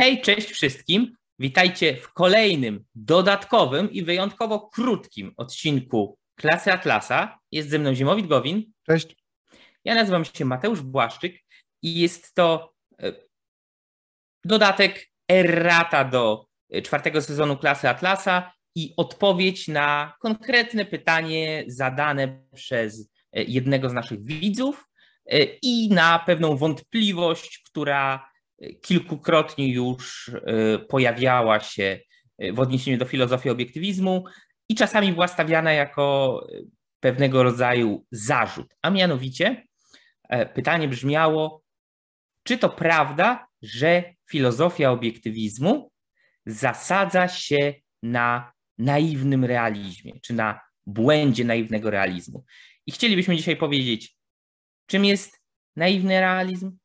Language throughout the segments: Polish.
Hej, cześć wszystkim. Witajcie w kolejnym, dodatkowym i wyjątkowo krótkim odcinku Klasy Atlasa. Jest ze mną Zimowit Gowin. Cześć. Ja nazywam się Mateusz Błaszczyk i jest to e, dodatek errata do e, czwartego sezonu Klasy Atlasa i odpowiedź na konkretne pytanie zadane przez e, jednego z naszych widzów i na pewną wątpliwość, która kilkukrotnie już e, pojawiała się e, w odniesieniu do filozofii obiektywizmu i czasami była stawiana jako e, pewnego rodzaju zarzut. A mianowicie pytanie brzmiało, czy to prawda, że filozofia obiektywizmu zasadza się na naiwnym realizmie, czy na błędzie naiwnego realizmu. I chcielibyśmy dzisiaj powiedzieć, czym jest naiwny realizm,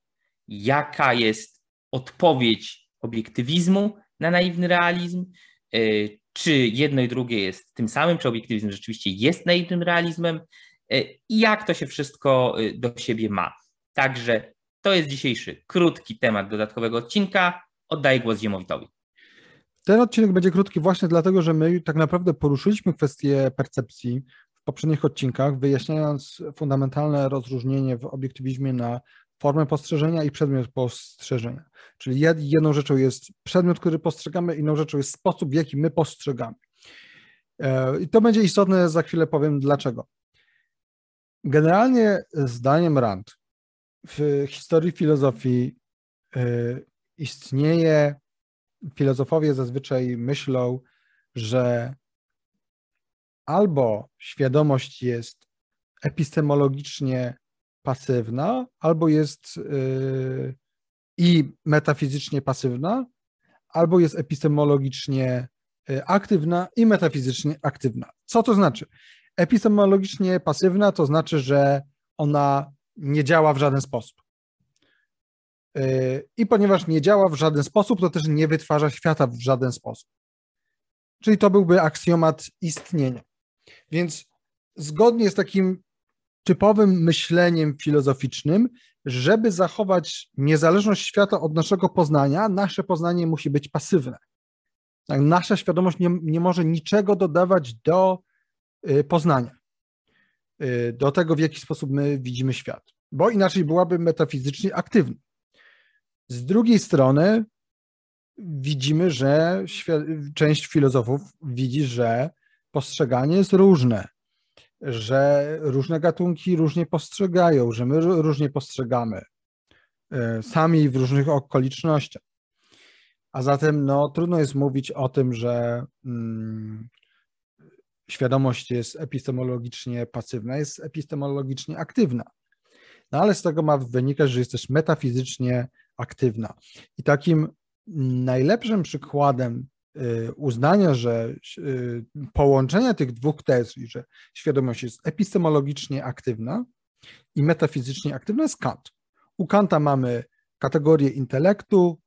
jaka jest odpowiedź obiektywizmu na naiwny realizm, e, czy jedno i drugie jest tym samym, czy obiektywizm rzeczywiście jest naiwnym realizmem e, i jak to się wszystko e, do siebie ma. Także to jest dzisiejszy krótki temat dodatkowego odcinka. Oddaję głos Ziemowitowi. Ten odcinek będzie krótki właśnie dlatego, że my tak naprawdę poruszyliśmy kwestię percepcji w poprzednich odcinkach, wyjaśniając fundamentalne rozróżnienie w obiektywizmie na formę postrzeżenia i przedmiot postrzeżenia. Czyli jedną rzeczą jest przedmiot, który postrzegamy, inną rzeczą jest sposób, w jaki my postrzegamy. E, I to będzie istotne, za chwilę powiem dlaczego. Generalnie zdaniem Rand w historii filozofii e, istnieje, filozofowie zazwyczaj myślą, że albo świadomość jest epistemologicznie pasywna, albo jest yy, i metafizycznie pasywna, albo jest epistemologicznie yy, aktywna i metafizycznie aktywna. Co to znaczy? Epistemologicznie pasywna to znaczy, że ona nie działa w żaden sposób. Yy, I ponieważ nie działa w żaden sposób, to też nie wytwarza świata w żaden sposób. Czyli to byłby aksjomat istnienia. Więc zgodnie z takim typowym myśleniem filozoficznym, żeby zachować niezależność świata od naszego poznania, nasze poznanie musi być pasywne. Tak, nasza świadomość nie, nie może niczego dodawać do y, poznania, y, do tego, w jaki sposób my widzimy świat, bo inaczej byłaby metafizycznie aktywna. Z drugiej strony widzimy, że część filozofów widzi, że postrzeganie jest różne, że różne gatunki różnie postrzegają, że my różnie postrzegamy, e, sami w różnych okolicznościach. A zatem no, trudno jest mówić o tym, że mm, świadomość jest epistemologicznie pasywna, jest epistemologicznie aktywna. No ale z tego ma wynikać, że jest też metafizycznie aktywna. I takim najlepszym przykładem uznania, że y, połączenia tych dwóch tez, że świadomość jest epistemologicznie aktywna i metafizycznie aktywna jest Kant. U Kanta mamy kategorię intelektu,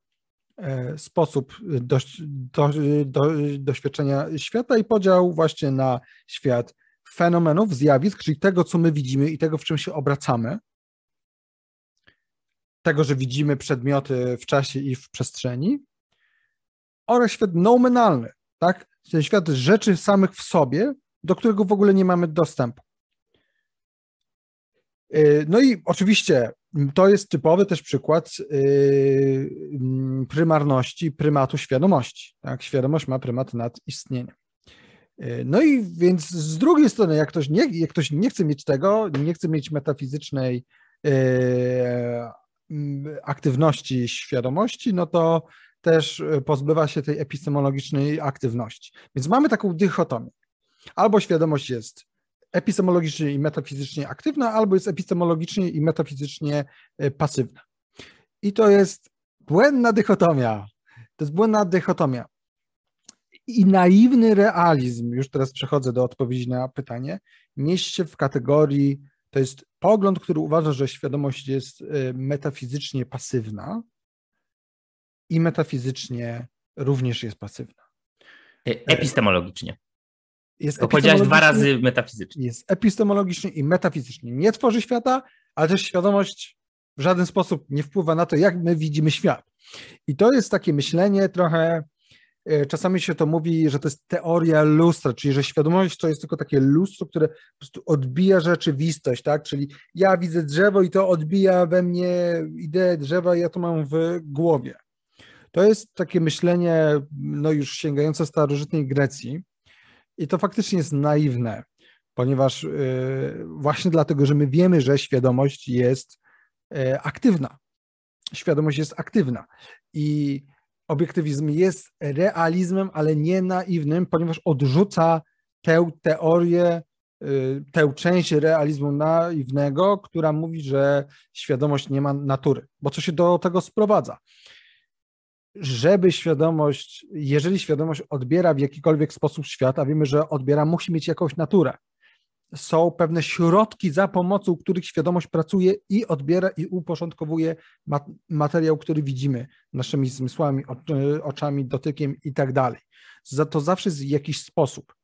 e, sposób do, do, do, doświadczenia świata i podział właśnie na świat fenomenów, zjawisk, czyli tego, co my widzimy i tego, w czym się obracamy. Tego, że widzimy przedmioty w czasie i w przestrzeni, oraz świat nominalny, tak? Ten świat rzeczy samych w sobie, do którego w ogóle nie mamy dostępu. Y, no i oczywiście to jest typowy też przykład y, prymarności, prymatu świadomości. Tak? Świadomość ma prymat nad istnieniem. Y, no i więc z drugiej strony, jak ktoś nie, jak ktoś nie chce mieć tego, nie chce mieć metafizycznej aktywności świadomości, no to też e, pozbywa się tej epistemologicznej aktywności. Więc mamy taką dychotomię. Albo świadomość jest epistemologicznie i metafizycznie aktywna, albo jest epistemologicznie i metafizycznie e, pasywna. I to jest błędna dychotomia. To jest błędna dychotomia. I naiwny realizm, już teraz przechodzę do odpowiedzi na pytanie, mieści się w kategorii, to jest pogląd, który uważa, że świadomość jest e, metafizycznie pasywna, i metafizycznie również jest pasywna. E, epistemologicznie. Jest powiedziałeś dwa razy metafizycznie. Jest epistemologicznie i metafizycznie. Nie tworzy świata, ale też świadomość w żaden sposób nie wpływa na to, jak my widzimy świat. I to jest takie myślenie trochę, e, czasami się to mówi, że to jest teoria lustra, czyli że świadomość to jest tylko takie lustro, które po prostu odbija rzeczywistość, tak? Czyli ja widzę drzewo i to odbija we mnie ideę drzewa, ja to mam w głowie. To jest takie myślenie, no już sięgające starożytnej Grecji i to faktycznie jest naiwne, ponieważ yy, właśnie dlatego, że my wiemy, że świadomość jest yy, aktywna. Świadomość jest aktywna i obiektywizm jest realizmem, ale nie naiwnym, ponieważ odrzuca tę teorię, yy, tę część realizmu naiwnego, która mówi, że świadomość nie ma natury. Bo co się do tego sprowadza? Żeby świadomość, jeżeli świadomość odbiera w jakikolwiek sposób świat, a wiemy, że odbiera, musi mieć jakąś naturę. Są pewne środki, za pomocą których świadomość pracuje i odbiera i uporządkowuje materiał, który widzimy naszymi zmysłami, oczami, dotykiem i tak dalej. To zawsze jest jakiś sposób.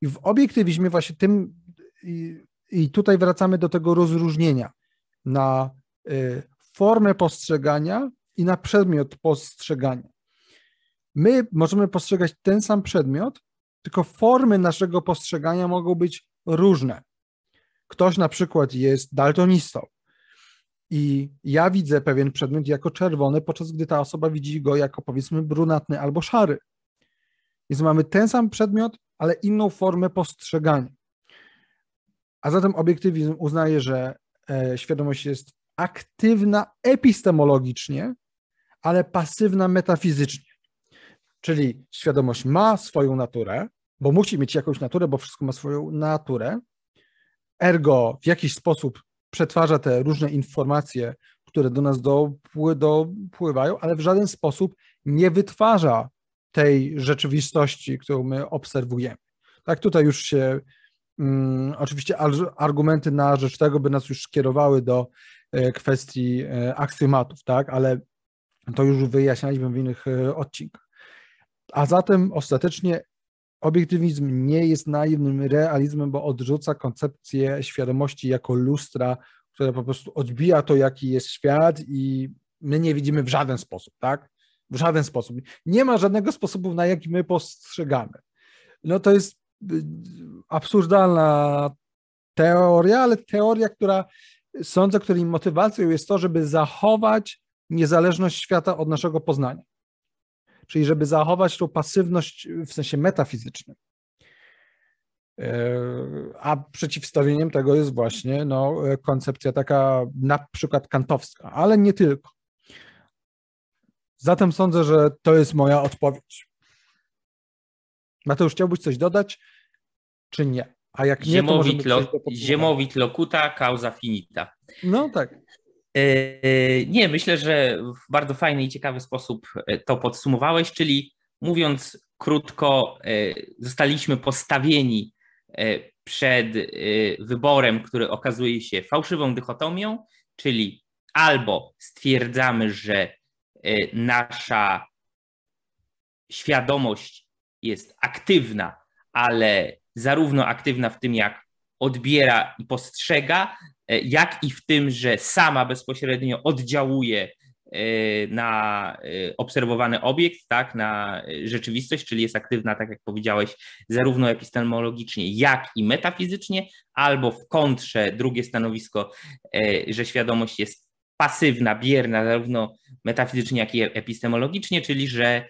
I w obiektywizmie właśnie tym, i, i tutaj wracamy do tego rozróżnienia na y, formę postrzegania i na przedmiot postrzegania. My możemy postrzegać ten sam przedmiot, tylko formy naszego postrzegania mogą być różne. Ktoś na przykład jest daltonistą i ja widzę pewien przedmiot jako czerwony, podczas gdy ta osoba widzi go jako powiedzmy brunatny albo szary. Więc mamy ten sam przedmiot, ale inną formę postrzegania. A zatem obiektywizm uznaje, że e, świadomość jest aktywna epistemologicznie, ale pasywna metafizycznie. Czyli świadomość ma swoją naturę, bo musi mieć jakąś naturę, bo wszystko ma swoją naturę. Ergo w jakiś sposób przetwarza te różne informacje, które do nas dopływają, ale w żaden sposób nie wytwarza tej rzeczywistości, którą my obserwujemy. Tak, tutaj już się um, oczywiście argumenty na rzecz tego by nas już kierowały do e, kwestii e, aksjomatów, tak, ale to już wyjaśnialiśmy w innych e, odcinkach. A zatem ostatecznie obiektywizm nie jest naiwnym realizmem, bo odrzuca koncepcję świadomości jako lustra, która po prostu odbija to, jaki jest świat i my nie widzimy w żaden sposób, tak? W żaden sposób. Nie ma żadnego sposobu, na jaki my postrzegamy. No to jest y, absurdalna teoria, ale teoria, która sądzę, której motywacją jest to, żeby zachować niezależność świata od naszego poznania. Czyli żeby zachować tą pasywność w sensie metafizycznym. E, a przeciwstawieniem tego jest właśnie no, koncepcja taka na przykład kantowska, ale nie tylko. Zatem sądzę, że to jest moja odpowiedź. Mateusz, chciałbyś coś dodać, czy nie? A jak nie, ziemowit, to lo, ziemowit locuta, causa finita. No tak. E, nie, myślę, że w bardzo fajny i ciekawy sposób e, to podsumowałeś, czyli mówiąc krótko, e, zostaliśmy postawieni przed wyborem, który okazuje się fałszywą dychotomią, czyli albo stwierdzamy, że nasza świadomość jest aktywna, ale zarówno aktywna w tym, jak odbiera i postrzega, E, jak i w tym, że sama bezpośrednio oddziałuje e, na e, obserwowany obiekt, tak, na rzeczywistość, czyli jest aktywna, tak jak powiedziałeś, zarówno epistemologicznie, jak i metafizycznie, albo w kontrze drugie stanowisko, że świadomość jest pasywna, bierna, zarówno metafizycznie, jak i epistemologicznie, czyli że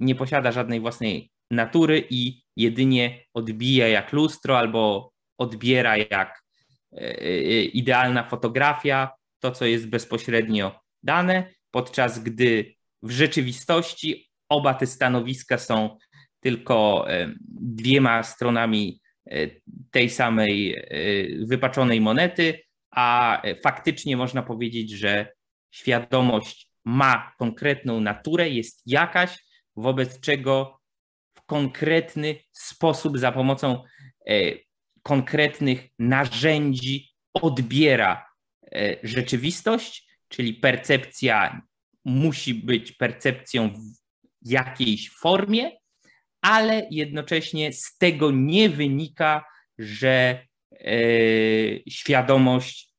nie posiada żadnej własnej natury i jedynie odbija jak lustro albo odbiera jak E, e, idealna fotografia, to co jest bezpośrednio dane, podczas gdy w rzeczywistości oba te stanowiska są tylko e, dwiema stronami tej samej wypaczonej monety, a faktycznie można powiedzieć, że świadomość ma konkretną naturę, jest jakaś, wobec czego w konkretny sposób za pomocą konkretnych narzędzi odbiera e, rzeczywistość, czyli percepcja musi być percepcją w jakiejś formie, ale jednocześnie z tego nie wynika, że e, świadomość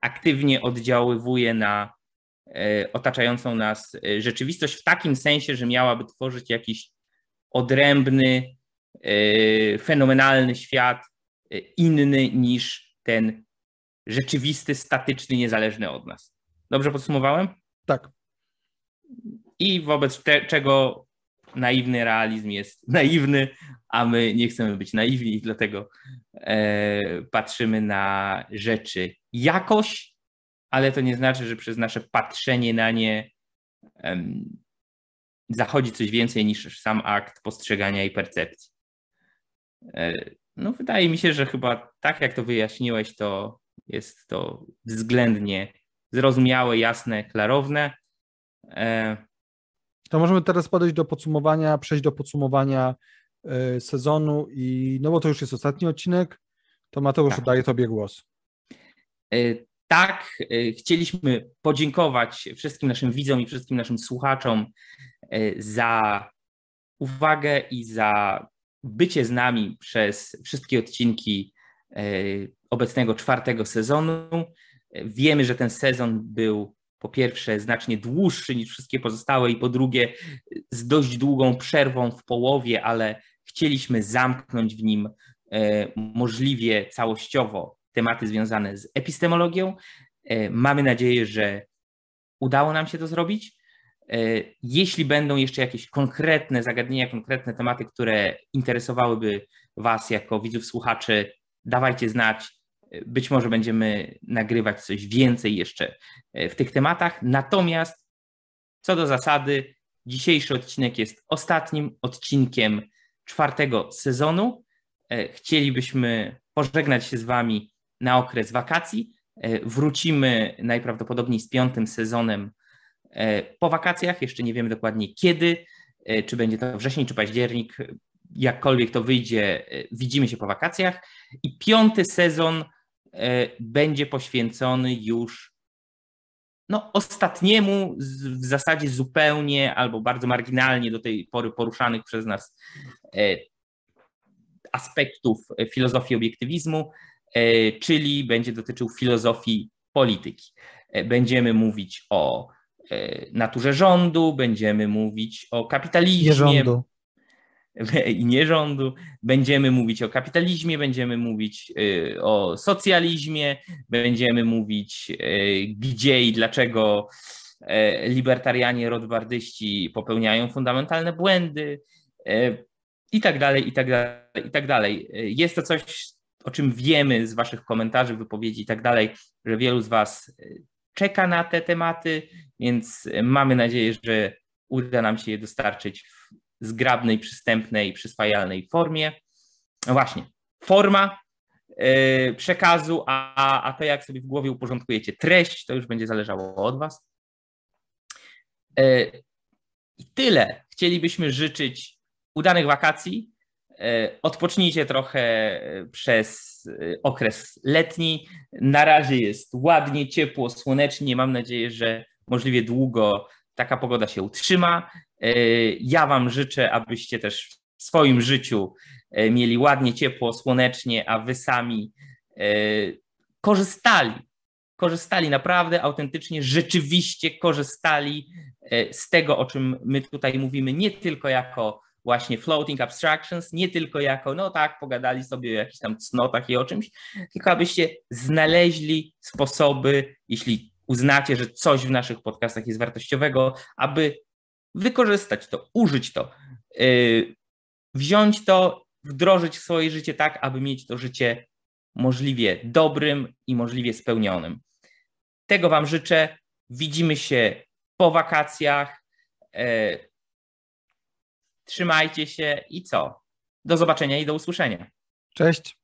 aktywnie oddziaływuje na otaczającą nas rzeczywistość w takim sensie, że miałaby tworzyć jakiś odrębny, fenomenalny świat, inny niż ten rzeczywisty, statyczny, niezależny od nas. Dobrze podsumowałem? Tak. I wobec te, czego naiwny realizm jest naiwny, a my nie chcemy być naiwni, dlatego e, patrzymy na rzeczy jakoś, ale to nie znaczy, że przez nasze patrzenie na nie zachodzi coś więcej niż sam akt postrzegania i percepcji. E, no, wydaje mi się, że chyba tak jak to wyjaśniłeś, to jest to względnie zrozumiałe, jasne, klarowne. E, to możemy teraz podejść do podsumowania, przejść do podsumowania e, sezonu i no bo to już jest ostatni odcinek, to Mateusz tak. oddaję Tobie głos. E, tak, chcieliśmy podziękować wszystkim naszym widzom i wszystkim naszym słuchaczom za uwagę i za bycie z nami przez wszystkie odcinki obecnego czwartego sezonu. Wiemy, że ten sezon był po pierwsze znacznie dłuższy niż wszystkie pozostałe i po drugie z dość długą przerwą w połowie, ale chcieliśmy zamknąć w nim e, możliwie całościowo tematy związane z epistemologią. E, mamy nadzieję, że udało nam się to zrobić. E, jeśli będą jeszcze jakieś konkretne zagadnienia, konkretne tematy, które interesowałyby Was jako widzów, słuchaczy, dawajcie znać. Być może będziemy nagrywać coś więcej jeszcze e, w tych tematach. Natomiast co do zasady, dzisiejszy odcinek jest ostatnim odcinkiem czwartego sezonu. E, chcielibyśmy pożegnać się z Wami na okres wakacji. E, wrócimy najprawdopodobniej z piątym sezonem po wakacjach. Jeszcze nie wiemy dokładnie kiedy, czy będzie to wrzesień, czy październik. Jakkolwiek to wyjdzie, widzimy się po wakacjach. I piąty sezon E, będzie poświęcony już no, ostatniemu, w zasadzie zupełnie albo bardzo marginalnie do tej pory poruszanych przez nas e, aspektów filozofii obiektywizmu, e, czyli będzie dotyczył filozofii polityki. Będziemy mówić o naturze rządu, będziemy mówić o kapitalizmie. Nie rządu. i nierządu. Będziemy mówić o kapitalizmie, będziemy mówić y, o socjalizmie, będziemy mówić y, gdzie i dlaczego libertarianie, rodwardyści popełniają fundamentalne błędy i tak dalej, i tak dalej, i tak dalej. Jest to coś, o czym wiemy z Waszych komentarzy, wypowiedzi i tak dalej, że wielu z Was czeka na te tematy, więc mamy nadzieję, że uda nam się je dostarczyć w zgrabnej, przystępnej, przyswajalnej formie. No właśnie, forma yy, przekazu, a, a to jak sobie w głowie uporządkujecie treść, to już będzie zależało od Was. Yy, I tyle. Chcielibyśmy życzyć udanych wakacji. Yy, odpocznijcie trochę przez okres letni. Na razie jest ładnie, ciepło, słonecznie. Mam nadzieję, że możliwie długo taka pogoda się utrzyma. E, ja Wam życzę, abyście też w swoim życiu e, mieli ładnie, ciepło, słonecznie, a Wy sami e, korzystali, korzystali naprawdę autentycznie, rzeczywiście korzystali z tego, o czym my tutaj mówimy, nie tylko jako właśnie floating abstractions, nie tylko jako, no tak, pogadali sobie o jakichś tam cnotach i o czymś, tylko abyście znaleźli sposoby, jeśli uznacie, że coś w naszych podcastach jest wartościowego, aby wykorzystać to, użyć to, yy, wziąć to, wdrożyć w swoje życie tak, aby mieć to życie możliwie dobrym i możliwie spełnionym. Tego Wam życzę. Widzimy się po wakacjach. Yy, trzymajcie się i co? Do zobaczenia i do usłyszenia. Cześć.